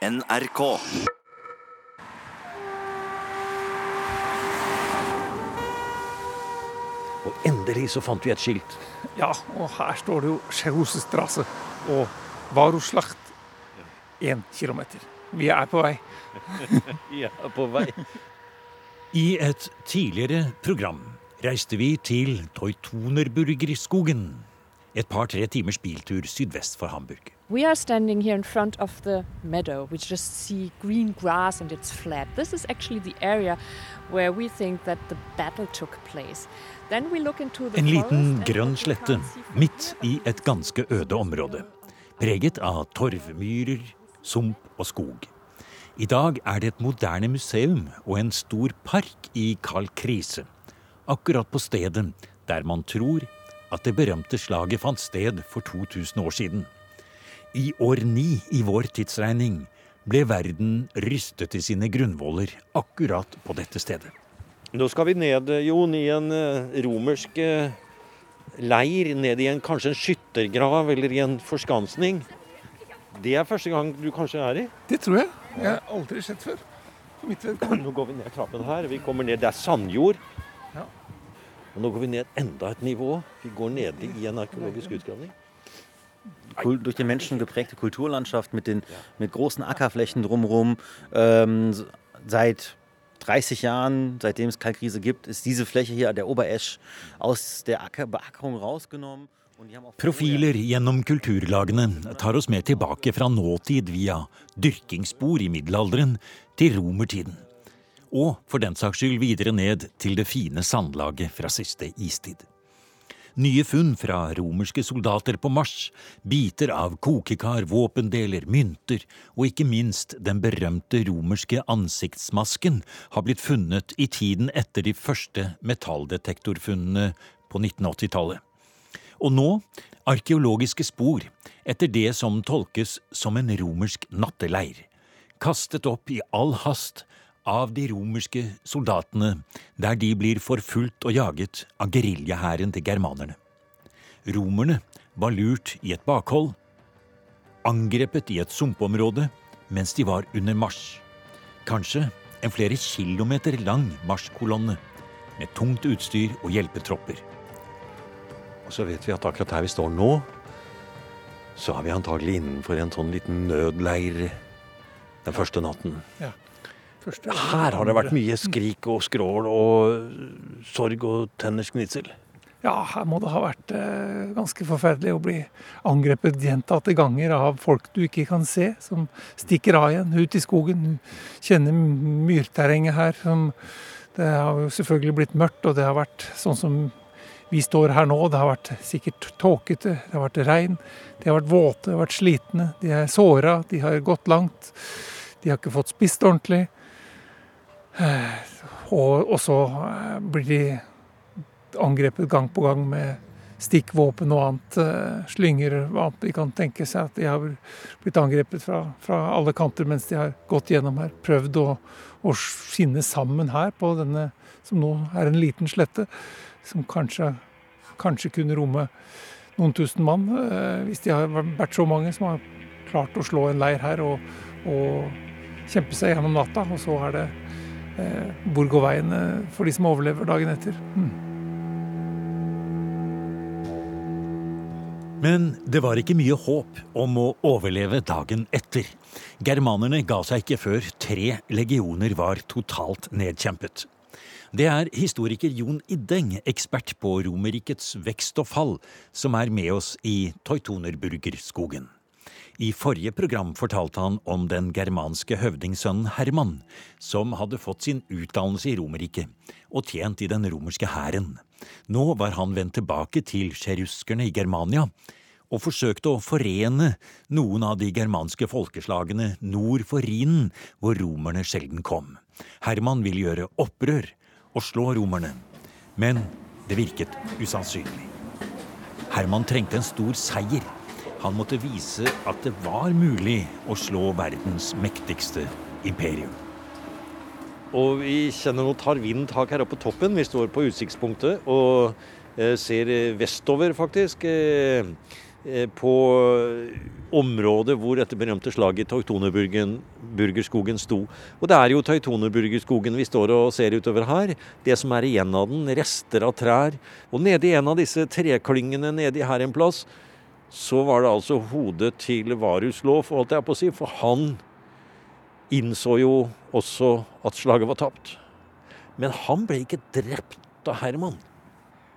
NRK. Og endelig så fant vi et skilt. Ja, og her står det jo Schehusestrasse og Varoslacht. Én kilometer. Vi er på vei. Ja, på vei. I et tidligere program reiste vi til Teutonerburgerskogen. Et par-tre timers biltur sydvest for Hamburg. We are standing here in front of the meadow. We just see green grass and it's flat. This is actually the area where we think that the battle took place. Then we look into the En liten grønn slette midt i et ganske øde område. Preget av torvmyrer, sump og skog. I dag er det et moderne museum og en stor park i Karl Krise. Akkurat på stedet der man tror at det berømte slaget fant sted for 2000 år siden. I år ni i vår tidsregning ble verden rystet i sine grunnvoller akkurat på dette stedet. Nå skal vi ned, Jon, i en eh, romersk eh, leir. Ned i en, kanskje en skyttergrav eller i en forskansning. Det er første gang du kanskje er i? Det tror jeg. Jeg har aldri sett før. Mitt. Nå går vi ned trappen her. Vi kommer ned, Det er sandjord. Ja. Og nå går vi ned enda et nivå. Vi går nede i en arkeologisk utgravning. Durch den Menschen geprägte Kulturlandschaft mit, den, mit großen Ackerflächen drumherum. Ähm, seit 30 Jahren, seitdem es Kalkriese gibt, ist diese Fläche hier, der Oberesch, aus der Acker, Beackerung rausgenommen. Profiler gjennom kulturlagene tar oss med tilbake fra nåtid via dyrkingsspor i middelalderen til romertiden. Og for den saks skyld videre ned til det fine sandlaget fra siste istid. Nye funn fra romerske soldater på Mars, biter av kokekar, våpendeler, mynter og ikke minst den berømte romerske ansiktsmasken har blitt funnet i tiden etter de første metalldetektorfunnene på 1980-tallet. Og nå arkeologiske spor etter det som tolkes som en romersk natteleir, kastet opp i all hast av de romerske soldatene der de blir forfulgt og jaget av geriljahæren til germanerne. Romerne var lurt i et bakhold, angrepet i et sumpområde mens de var under marsj. Kanskje en flere kilometer lang marsjkolonne med tungt utstyr og hjelpetropper. Og så vet vi at akkurat her vi står nå, så er vi antagelig innenfor en sånn liten nødleir den første natten. Første- Her har det vært mye skrik og skrål og sorg og tenners gnitsel. Ja, her må det ha vært eh, ganske forferdelig å bli angrepet gjentatte ganger av folk du ikke kan se, som stikker av igjen ut i skogen. Du kjenner myrterrenget her. Som, det har jo selvfølgelig blitt mørkt, og det har vært sånn som vi står her nå. Det har vært sikkert tåkete, det har vært regn, de har vært våte, de har vært slitne. De er såra, de har gått langt. De har ikke fått spist ordentlig. Eh, Og, så eh, blir de angrepet gang på gang med stikkvåpen og annet, eh, slynger og annet. De kan tenke seg at de har blitt angrepet fra, fra alle kanter mens de har gått gjennom her. Prøvd å, å skinne sammen her på denne som nå er en liten slette, som kanskje, kanskje kunne romme noen tusen mann. Hvis de har vært så mange som har klart å slå en leir her og, og kjempe seg gjennom natta. Og så er det hvor går veien eh, for de som overlever dagen etter. Hmm. Men det var ikke mye håp om å overleve dagen etter. Germanerne ga seg ikke før tre legioner var totalt nedkjempet. Det er historiker Jon Iddeng, ekspert på Romerrikets vekst og fall, som er med oss i Teutonerburgerskogen. I forrige program fortalte han om den germanske høvdingsønnen Herman, som hadde fått sin utdannelse i Romerriket og tjent i den romerske hæren. Nå var han vendt tilbake til sjeruskerne i Germania og forsøkte å forene noen av de germanske folkeslagene nord for Rhinen, hvor romerne sjelden kom. Herman ville gjøre opprør og slå romerne, men det virket usannsynlig. Herman trengte en stor seier. Han måtte vise at det var mulig å slå verdens mektigste imperium. Og vi kjenner nå tar vinden tak her oppe på toppen. Vi står på utsiktspunktet og eh, ser eh, vestover, faktisk. Eh, på området hvor dette berømte slaget i Teutonerburgerskogen sto. Og det er jo Teutonerburgerskogen vi står og ser utover her. Det som er igjen av den, rester av trær. Og nedi en av disse treklyngene nedi her en plass, så var det altså hodet til Varuslov, holdt jeg på å si. For han innså jo også at slaget var tapt. Men han ble ikke drept av Herman.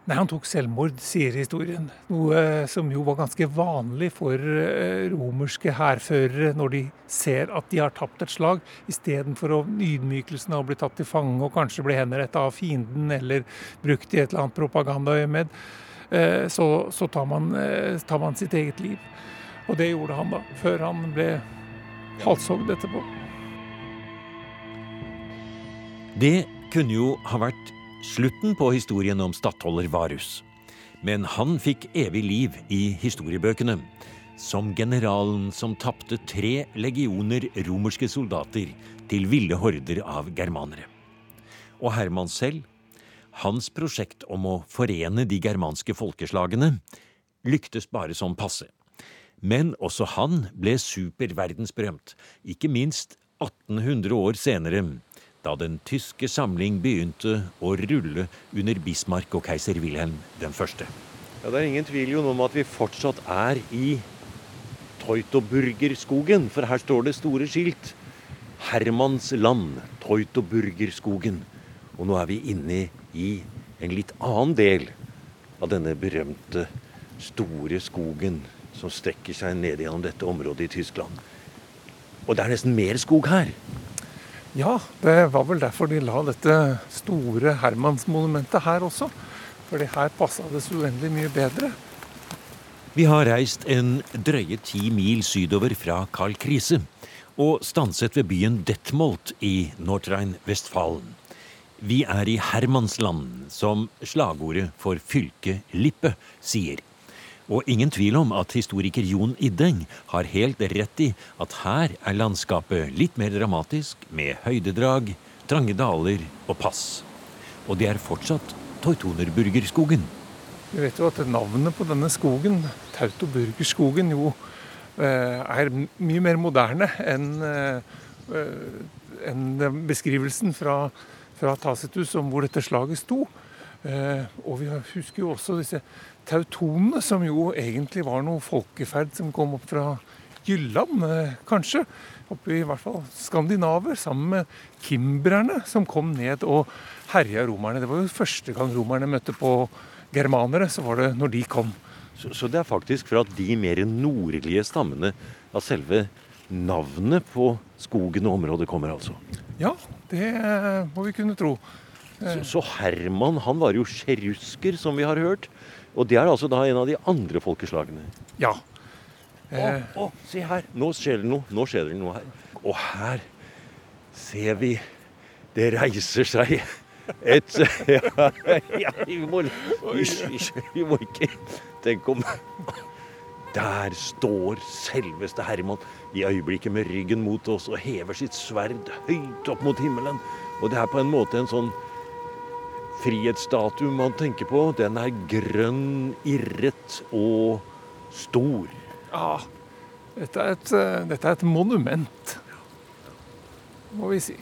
Nei, Han tok selvmord, sier historien. Noe som jo var ganske vanlig for eh, romerske hærførere når de ser at de har tapt et slag, istedenfor ydmykelsen av å bli tatt til fange og kanskje bli henrettet av fienden eller brukt i et eller annet propagandaøyemed. Eh, så, så tar, man, eh, tar man sitt eget liv. Og det gjorde han da, før han ble halshogd etterpå. Det kunne jo ha vært slutten på historien om stattholder Varus. Men han fikk evig liv i historiebøkene. Som generalen som tapte tre legioner romerske soldater til ville horder av germanere. Og Herman selv, hans prosjekt om å forene de germanske folkeslagene, lyktes bare som passe. Men også han ble superverdensberømt, ikke minst 1800 år senere, da den tyske samling begynte å rulle under Bismarck og keiser Wilhelm den første. Ja, Det er ingen tvil om at vi fortsatt er i Teutoburgerskogen, for her står det store skilt. Hermans land, Teutoburgerskogen. Og nå er vi inne i en litt annen del av denne berømte, store skogen som strekker seg ned gjennom dette området i Tyskland. Og det er nesten mer skog her. Ja, det var vel derfor de la dette store Hermansmonumentet her også. Fordi her passa det så uendelig mye bedre. Vi har reist en drøye ti mil sydover fra Karl Krise og stanset ved byen Detmold i Nordrhein-Westfalen. Vi er i Hermansland, som slagordet for fylket Lippe sier. Og ingen tvil om at historiker Jon Iddeng har helt rett i at her er landskapet litt mer dramatisk, med høydedrag, trange daler og pass. Og det er fortsatt Teutonerburgerskogen. Vi vet jo at navnet på denne skogen, Tautoburgerskogen, jo eh, er mye mer moderne enn enn beskrivelsen fra, fra Tacitus om hvor dette slaget sto. Eh, og vi husker jo også disse tautonene, som jo egentlig var noe folkeferd som kom opp fra Jylland, eh, kanskje. Oppe i hvert fall skandinaver, sammen med kimbrerne som kom ned og herja romerne. Det var jo første gang romerne møtte på germanere, så var det når de kom. Så, så det er faktisk fra de mer nordlige stammene av selve navnet på skogen og området kommer, altså? Ja, det må vi kunne tro. Så, så, Herman han var jo sjerusker, som vi har hørt. Og det er altså da en av de andre folkeslagene. Ja. Å, å, se her! Nå skjer det noe. Nå skjer det noe her. Og her ser vi Det reiser seg et Ja, ja vi, må, vi, vi må ikke Tenk om Der står selveste Herman i øyeblikket med ryggen mot oss og hever sitt sverd høyt opp mot himmelen. Og det er på en måte en sånn frihetsstatue man tenker på, den er grønn, irret og stor. Ja, dette er et, eh, dette er et monument, må vi si.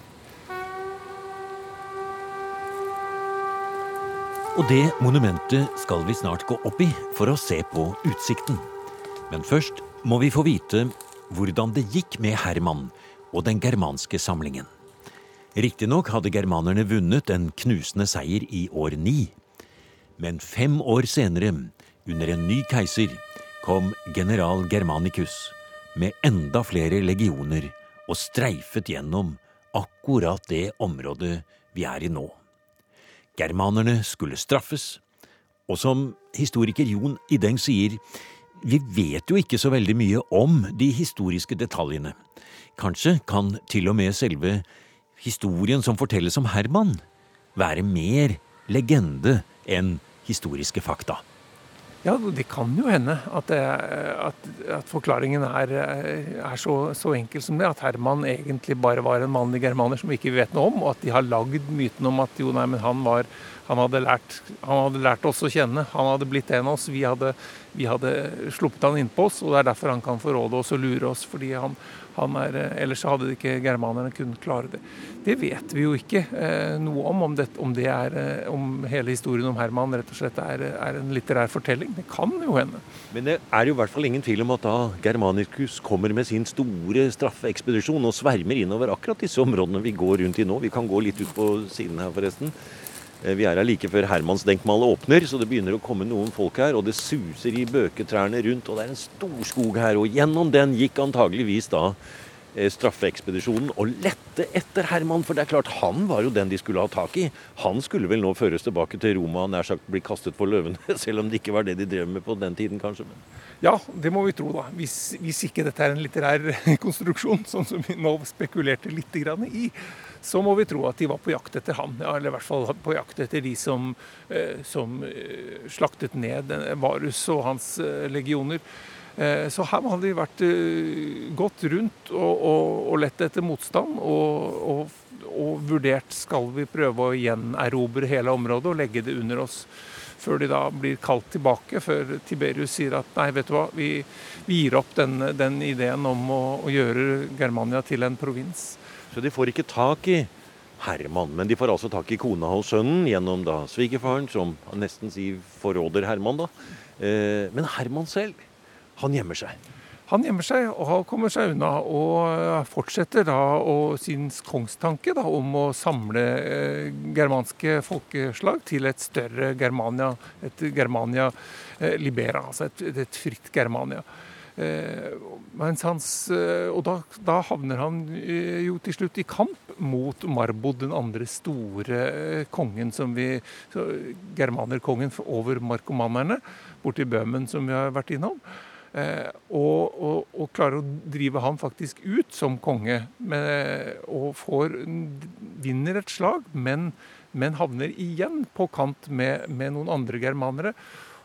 Og det monumentet skal vi snart gå opp i for å se på utsikten. Men først må vi få vite hvordan det gikk med Herman og den germanske samlingen. Riktignok hadde germanerne vunnet en knusende seier i år ni. Men fem år senere, under en ny keiser, kom general Germanicus med enda flere legioner og streifet gjennom akkurat det området vi er i nå. Germanerne skulle straffes, og som historiker Jon Ideng sier, vi vet jo ikke så veldig mye om de historiske detaljene. Kanskje kan til og med selve historien som fortelles om Herman, være mer legende enn historiske fakta. Ja, det kan jo hende at, det, at, at forklaringen er, er så, så, enkel som det. At Herman egentlig bare var en mannlig germaner som vi ikke vet noe om. Og at de har lagd myten om at jo, nei, men han, var, han, hadde lært, han hadde lært oss å kjenne. Han hadde blitt en av oss. Vi hadde, vi hadde sluppet han innpå oss, og det er derfor han kan forråde oss og lure oss. fordi han, er, eh, ellers hadde ikke germanerne kunnet klare det. Det vet vi jo ikke eh, noe om, om, det, om, det er, eh, om, hele historien om Herman rett og slett er, er, en litterær fortelling. Det kan jo hende. Men det er jo i hvert fall ingen tvil om at da Germanicus kommer med sin store straffeekspedisjon og svermer innover akkurat disse områdene vi går rundt i nå. Vi kan gå litt ut på siden her, forresten. Eh, vi er her like før Hermansdenkmalet åpner, så det begynner å komme noen folk her. Og det suser i bøketrærne rundt, og det er en stor skog her. Og gjennom den gikk antageligvis da straffeekspedisjonen og lette etter Herman. For det er klart, han var jo den de skulle ha tak i. Han skulle vel nå føres tilbake til Roma nær sagt bli kastet for løvene. Selv om det ikke var det de drev med på den tiden, kanskje. Ja, det må vi tro, da. Hvis, hvis ikke dette er en litterær konstruksjon, sånn som vi nå spekulerte litt i så må vi tro at de var på jakt etter ham. eller i hvert fall på jakt etter de som, eh, som eh, slaktet ned Varus og hans eh, legioner. Så her hadde de vært gått rundt og, og, og lett etter motstand og, og, vurdert skal vi prøve å gjenerobre hele området og legge det under oss. Før de da blir kalt tilbake, før Tiberius sier at nei, vet du hva, vi, vi gir opp den, den ideen om å, å gjøre Germania til en provins. Så de får ikke tak i Herman, men de får altså tak i kona og sønnen gjennom da svigerfaren, som nesten sier forråder Herman. da. Eh, men Herman selv, han gjemmer seg. Han gjemmer seg og kommer seg unna, og fortsetter da sin kongstanke da, om å samle eh, germanske folkeslag til et større Germania, et Germania eh, libera, altså et, et fritt Germania. mens hans, eh, og da, da, havner han eh, jo til slutt i kamp mot Marbod, den andre store kongen som vi Germanerkongen over markomannerne borti Bøhmen, som vi har vært innom. Eh, og, og, og, klarer å drive han faktisk ut som konge. Med, og får, vinner et slag, men, men havner igjen på kant med, med noen andre germanere.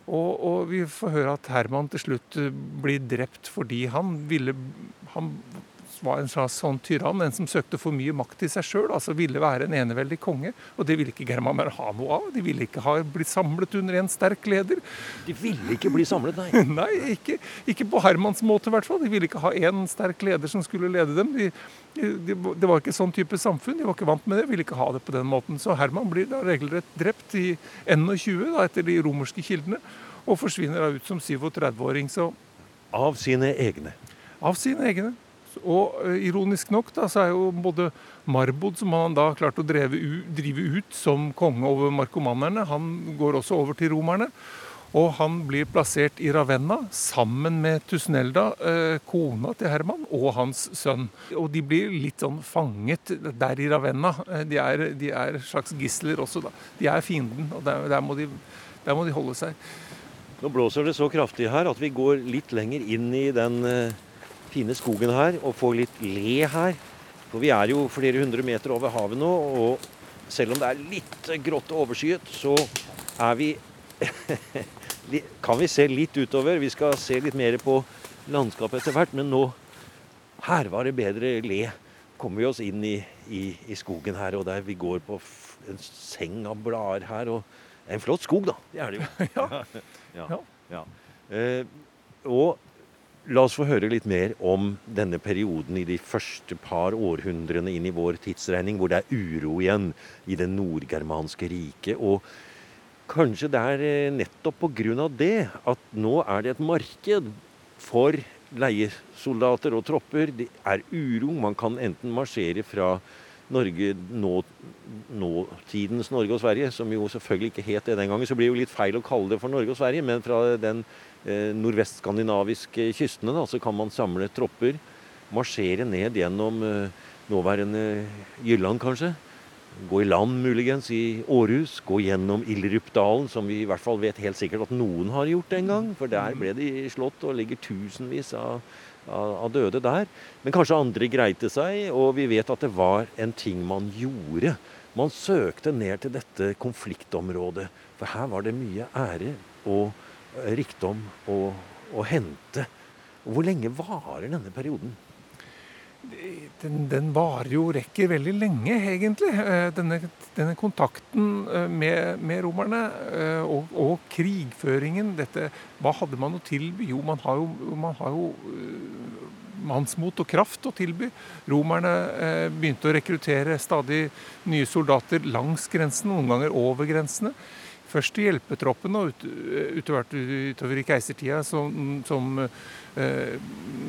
Og, og, vi får høre at Herman til slutt eh, blir drept fordi han ville Han var en slags sånn tyrann, en som søkte for mye makt i seg sjøl. Altså ville være en eneveldig konge. Og det ville ikke germanerne ha noe av. De ville ikke ha blitt samlet under en sterk leder. De ville ikke bli samlet, nei? nei, ikke, ikke på Hermans måte, i hvert fall. De ville ikke ha én sterk leder som skulle lede dem. De, de, det var ikke sånn type samfunn. De var ikke vant med det. Ville ikke ha det på den måten. Så Herman blir da regelrett drept i 21, da, etter de romerske kildene, og forsvinner da ut som 37-åring. Så Av sine egne? Av sine egne. Og uh, ironisk nok da, så er jo både Marbod, som han da klarte å drive, ut som konge over markomannerne, han går også over til romerne. Og han blir plassert i Ravenna sammen med Tusnelda, eh, kona til Herman, og hans sønn. Og de blir litt sånn fanget der i Ravenna. Eh, de er, de er slags gisler også, da. De er fienden, og der, der, må de, der, må de, holde seg. Nå blåser det så kraftig her at vi går litt lenger inn i den eh, fine skogen her og får litt le her. For vi er jo flere hundre meter over havet nå, og selv om det er litt grått og overskyet, så er vi kan vi se litt utover. Vi skal se litt mer på landskapet etter hvert, men nå Her var det bedre le. Kommer vi oss inn i, i, i skogen her, og der vi går på en seng av blader her. og En flott skog, da. Det er det jo. ja. ja. ja. Eh, og La oss få høre litt mer om denne perioden i de første par århundrene inn i vår tidsregning, hvor det er uro igjen i det nordgermanske riket. Og Kanskje det er eh, nettopp pga. det at nå er det et marked for leiesoldater og tropper. Det er uro. Man kan enten marsjere fra Norge, nå, nåtidens Norge og Sverige, som jo selvfølgelig ikke het det den gangen. Så blir det jo litt feil å kalle det for Norge og Sverige, men fra den eh, nordvestskandinaviske kystene da, så kan man samle tropper. Marsjere ned gjennom eh, nåværende Jylland, kanskje gå i land muligens i Århus, gå gjennom Ildrupdalen, som vi i hvert fall vet helt sikkert at noen har gjort en gang. For der ble de slått og ligger tusenvis av, av, døde der. Men kanskje andre greite seg, og vi vet at det var en ting man gjorde. Man søkte ned til dette konfliktområdet, for her var det mye ære og rikdom å, å hente. Hvor lenge varer denne perioden? Den, den varer jo rekker veldig lenge, egentlig. Eh, denne, denne kontakten eh, med, med romerne eh, og, og, krigføringen. Dette, hva hadde man å tilby? Jo, man har jo, man har jo mannsmot og kraft å tilby. Romerne begynte å rekruttere stadig nye soldater langs grensen, noen ganger over grensene. Først i hjelpetroppen og utover, utover i keisertida, som, som eh,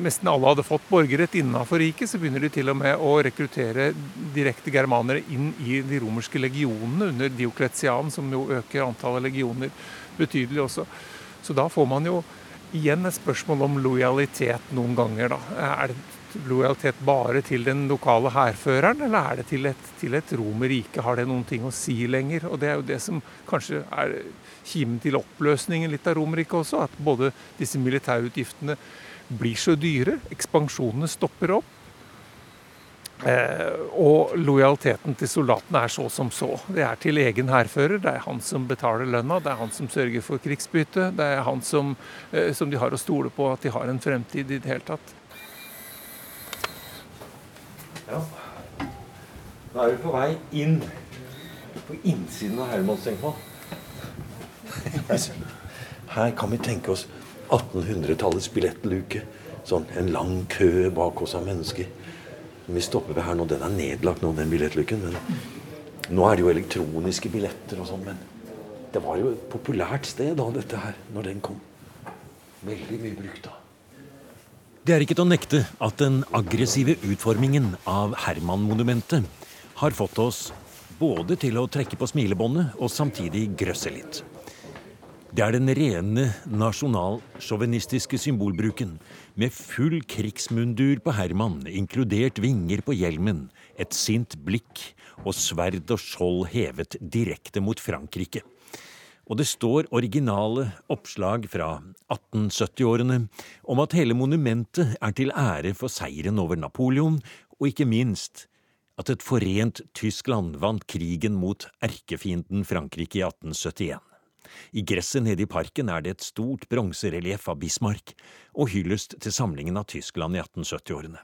nesten alle hadde fått borgerrett innafor riket, så begynner de til og med å rekruttere direkte germanere inn i de romerske legionene under Diokletian, som jo øker antallet legioner betydelig også. Så da får man jo igjen et spørsmål om lojalitet noen ganger. da. Er det lojalitet bare til den lokale hærføreren, eller er det til et, til et Romerrike? Har det noen ting å si lenger? Og Det er jo det som kanskje er kimen til oppløsningen litt av Romerriket også. At både disse militærutgiftene blir så dyre, ekspansjonene stopper opp. Eh, og lojaliteten til soldatene er så som så. Det er til egen hærfører. Det er han som betaler lønna, det er han som sørger for krigsbytte. Det er han som, eh, som de har å stole på at de har en fremtid i det hele tatt. Ja. Nå er vi på vei inn på innsiden av Hermansenka. Her kan vi tenke oss 1800-tallets billettluke. Sånn en lang kø bak oss av mennesker. Vi stopper ved her nå. Den er nedlagt nå, den billettluken. Men nå er det jo elektroniske billetter og sånn. Men det var jo et populært sted da, dette her, når den kom. Veldig mye brukt da. Det er ikke til å nekte at den aggressive utformingen av Herman-monumentet har fått oss både til å trekke på smilebåndet og samtidig grøsse litt. Det er den rene nasjonalsjåvinistiske symbolbruken, med full krigsmundur på Herman, inkludert vinger på hjelmen, et sint blikk og sverd og skjold hevet direkte mot Frankrike og det står originale oppslag fra 1870-årene om at hele monumentet er til ære for seieren over Napoleon, og ikke minst at et forent Tyskland vant krigen mot erkefienden Frankrike i 1871. I gresset nede i parken er det et stort bronserelieff av Bismarck og hyllest til samlingen av Tyskland i 1870-årene.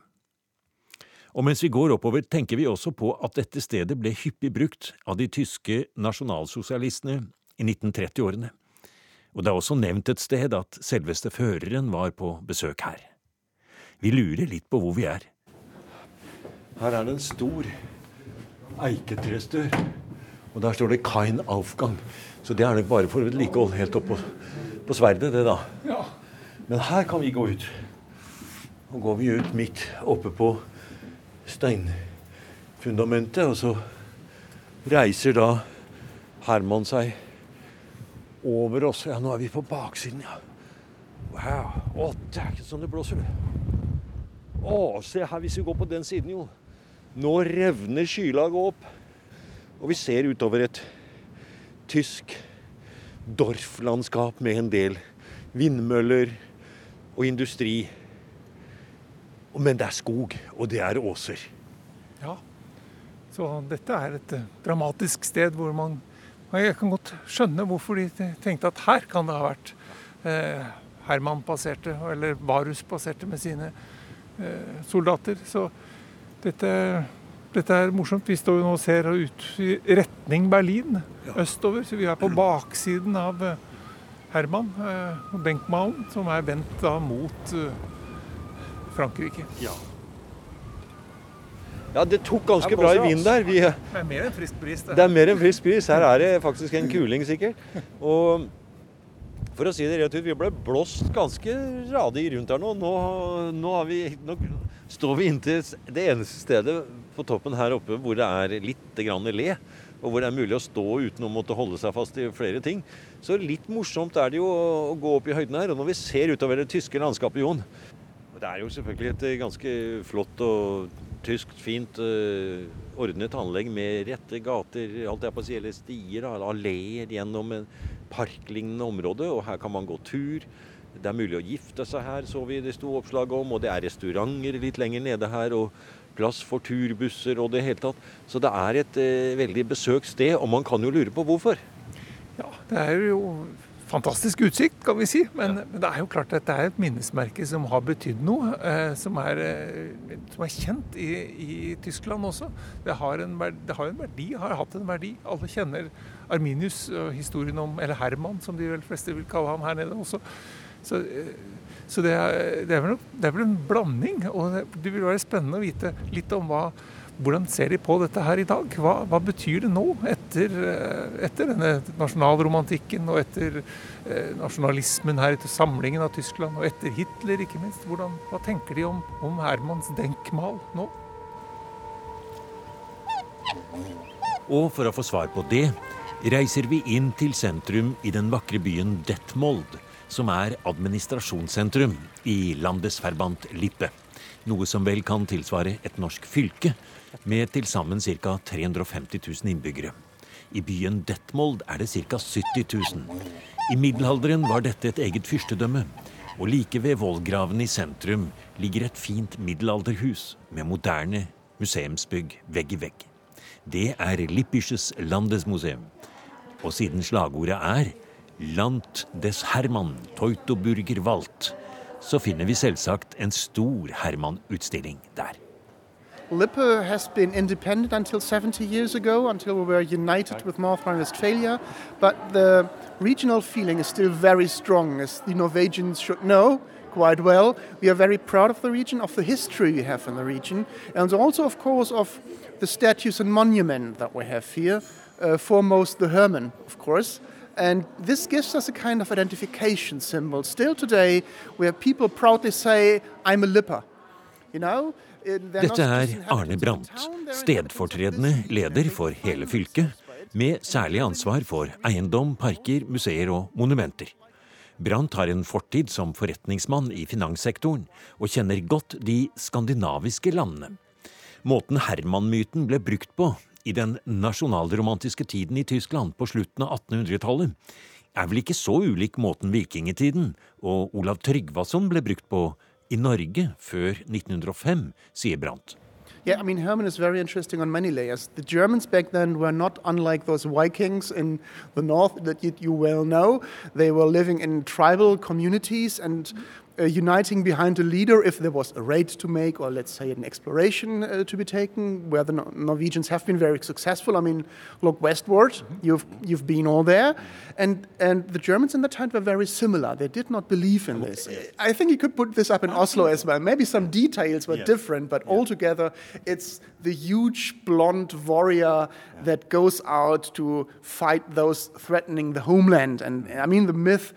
Og mens vi går oppover, tenker vi også på at dette stedet ble hyppig brukt av de tyske nasjonalsosialistene i 1930-årene. Og det er også nevnt et sted at selveste føreren var på besøk her. Vi lurer litt på hvor vi er. Her er det en stor eiketrestør, og der står det 'Kain Aufgang'. Så det er nok bare for vedlikehold helt opp på, på sverdet, det, da. Ja. Men her kan vi gå ut. Nå går vi ut midt oppe på steinfundamentet, og så reiser da Herman seg over oss. Ja, nå er vi på baksiden, ja. Wow. Å, ikke sånn det blåser. Å, se her hvis vi går på den siden, jo. Nå revner skylaget opp. Og vi ser utover et tysk Dorf-landskap med en del vindmøller og industri. Men det er skog, og det er åser. Ja, så dette er et dramatisk sted hvor man jeg kan godt skjønne hvorfor de tenkte at her kan det ha vært eh, Herman passerte, eller Varus passerte med sine eh, soldater. Så dette, dette, er morsomt. Vi står jo nå og ser ut i retning Berlin, ja. østover. Så vi er på baksiden av Herman Herman, eh, Benkmalen, som er vendt da mot eh, Frankrike. Ja. Ja, det tok ganske bra i vind der. Vi, det er mer enn frisk bris. Det. det er mer enn frisk bris. Her er det faktisk en kuling, sikkert. Og for å si det rett ut, vi ble blåst ganske radig rundt her nå. Nå, nå, vi, nå står vi inntil det eneste stedet på toppen her oppe hvor det er litt grann le. Og hvor det er mulig å stå uten å måtte holde seg fast i flere ting. Så litt morsomt er det jo å gå opp i høyden her. Og når vi ser utover det tyske landskapet, Jon Det er jo selvfølgelig et ganske flott og tysk, fint uh, ordnet anlegg med rette gater, alt jeg på å si, eller stier, alleer gjennom en parklignende område. Og her kan man gå tur. Det er mulig å gifte seg her, så vi det sto oppslag om. Og det er restauranter litt lenger nede her. og plass for turbusser og det hele tatt. Så det er et uh, veldig besøkt sted, og man kan jo lure på hvorfor. Ja, det er jo fantastisk utsikt, kan vi si. Men, men, det er jo klart at det er et minnesmerke som har betydd noe. Eh, som, er, eh, som, er, kjent i, i Tyskland også. Det har, en, det har en verdi, har hatt en verdi. Alle kjenner Arminius og historien om Eller Herman, som de vel fleste vil kalle ham her nede også. Så, eh, så det, er, det, er vel, det, er, vel, en blanding. Og det vil være spennende å vite litt om hva hvordan ser de på dette her i dag? Hva, hva betyr det nå, etter, eh, etter denne nasjonalromantikken og etter eh, nasjonalismen her, etter samlingen av Tyskland og etter Hitler, ikke minst? Hvordan, hva tenker de om, om Hermans denkmal nå? Og for å få svar på det reiser vi inn til sentrum i den vakre byen Detmold, som er administrasjonssentrum i Landesverband Lippe. Noe som vel kan tilsvare et norsk fylke, med til sammen ca. 350 000 innbyggere. I byen Detmold er det ca. 70 000. I middelalderen var dette et eget fyrstedømme. Og like ved vollgraven i sentrum ligger et fint middelalderhus med moderne museumsbygg vegg i vegg. Det er Lippisches Landesmuseum. Og siden slagordet er Land des Herman Teutoburger Wald, så finner vi selvsagt en stor Herman-utstilling der. Lippe has been independent until 70 years ago, until we were united with North Rhine-Westphalia, but the regional feeling is still very strong, as the Norwegians should know quite well. We are very proud of the region, of the history we have in the region, and also, of course, of the statues and monuments that we have here. Uh, foremost, the Herman, of course. And this gives us a kind of identification symbol still today, where people proudly say, I'm a Lipper. Dette er Arne Brandt, stedfortredende leder for hele fylket, med særlig ansvar for eiendom, parker, museer og monumenter. Brandt har en fortid som forretningsmann i finanssektoren, og kjenner godt de skandinaviske landene. Måten Herman-myten ble brukt på i den nasjonalromantiske tiden i Tyskland på slutten av 1800-tallet, er vel ikke så ulik måten vikingtiden og Olav Tryggvason ble brukt på i Norge før 1905, sier Brandt. Yeah, I mean, Herman is very interesting on many layers. The Germans back then were not unlike those Vikings in the north that you, you well know. They were living in uh, uniting behind a leader if there was a raid to make or let's say an exploration uh, to be taken where the no Norwegians have been very successful I mean look westward mm -hmm. you've you've been all there and and the Germans in that time were very similar they did not believe in this I think you could put this up in Oslo as well maybe some details were yeah. different but yeah. altogether it's the huge blonde warrior yeah. that goes out to fight those threatening the homeland and I mean the myth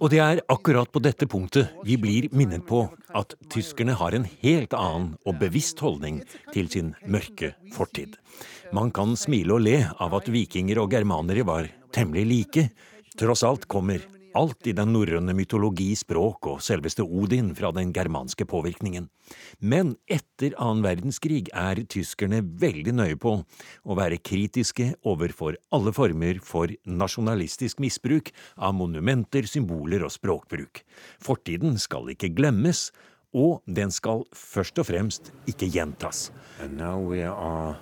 og det er akkurat på dette punktet vi blir minnet på at tyskerne har en helt annen og bevisst holdning til sin mørke fortid. Man kan smile og le av at vikinger og germanere var temmelig like. Tross alt kommer alt i den norrøne mytologi, språk og selveste Odin fra den germanske påvirkningen. Men etter annen verdenskrig er tyskerne veldig nøye på å være kritiske overfor alle former for nasjonalistisk misbruk av monumenter, symboler og språkbruk. Fortiden skal ikke glemmes, og den skal først og fremst ikke gjentas. And now we are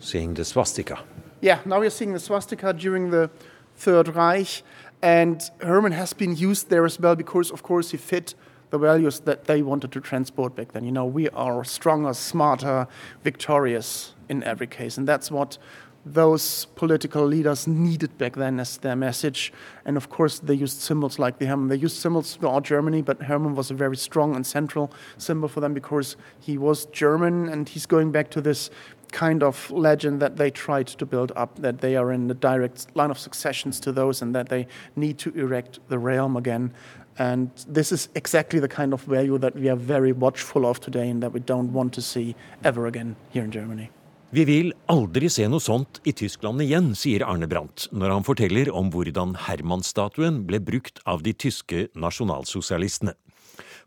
seeing the swastika. Yeah, now we are seeing the swastika during the Third Reich. And Herman has been used there as well because, of course, he fit the values that they wanted to transport back then. You know, we are stronger, smarter, victorious in every case. And that's what those political leaders needed back then as their message. And of course, they used symbols like the Herman. They used symbols throughout Germany, but Herman was a very strong and central symbol for them because he was German and he's going back to this kind of legend that they tried to build up, that they are in the direct line of successions to those and that they need to erect the realm again. And this is exactly the kind of value that we are very watchful of today and that we don't want to see ever again here in Germany. Vi vil aldri se noe sånt i Tyskland igjen, sier Arne Brandt når han forteller om hvordan Herman-statuen ble brukt av de tyske nasjonalsosialistene.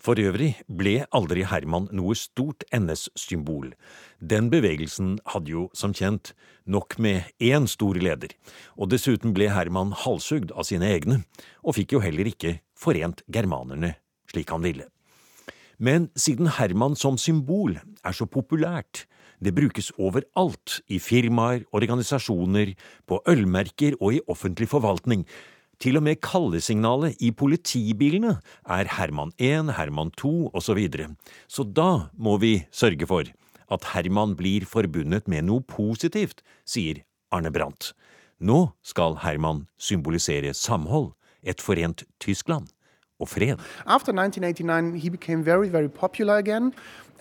For øvrig ble aldri Herman noe stort NS-symbol. Den bevegelsen hadde jo, som kjent, nok med én stor leder, og dessuten ble Herman halshugd av sine egne, og fikk jo heller ikke forent germanerne slik han ville. Men siden Herman som symbol er så populært, det brukes overalt, i firmaer, organisasjoner, på ølmerker og i offentlig forvaltning, til og med kallesignalet i politibilene er Herman 1, Herman 2 osv. Så, videre. så da må vi sørge for at Herman blir forbundet med noe positivt, sier Arne Brandt. Nå skal Herman symbolisere samhold, et forent Tyskland. After 1989 he became very, very popular.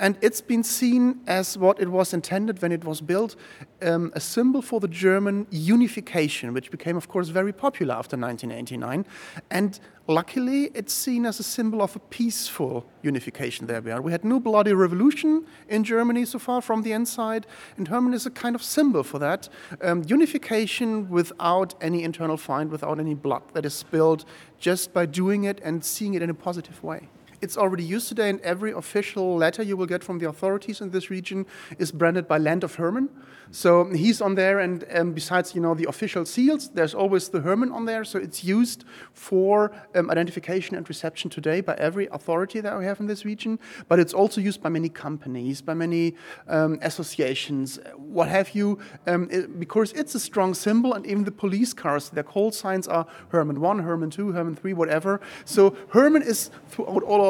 And it's been seen as what it was intended when it was built um, a symbol for the German unification, which became, of course, very popular after 1989. And luckily, it's seen as a symbol of a peaceful unification there we are. We had no bloody revolution in Germany so far from the inside, and Hermann is a kind of symbol for that. Um, unification without any internal fight, without any blood that is spilled, just by doing it and seeing it in a positive way. It's already used today, and every official letter you will get from the authorities in this region is branded by Land of Herman. So he's on there, and um, besides, you know, the official seals, there's always the Herman on there. So it's used for um, identification and reception today by every authority that we have in this region. But it's also used by many companies, by many um, associations, what have you, um, it, because it's a strong symbol. And even the police cars, their call signs are Herman 1, Herman 2, Herman 3, whatever. So Herman is throughout all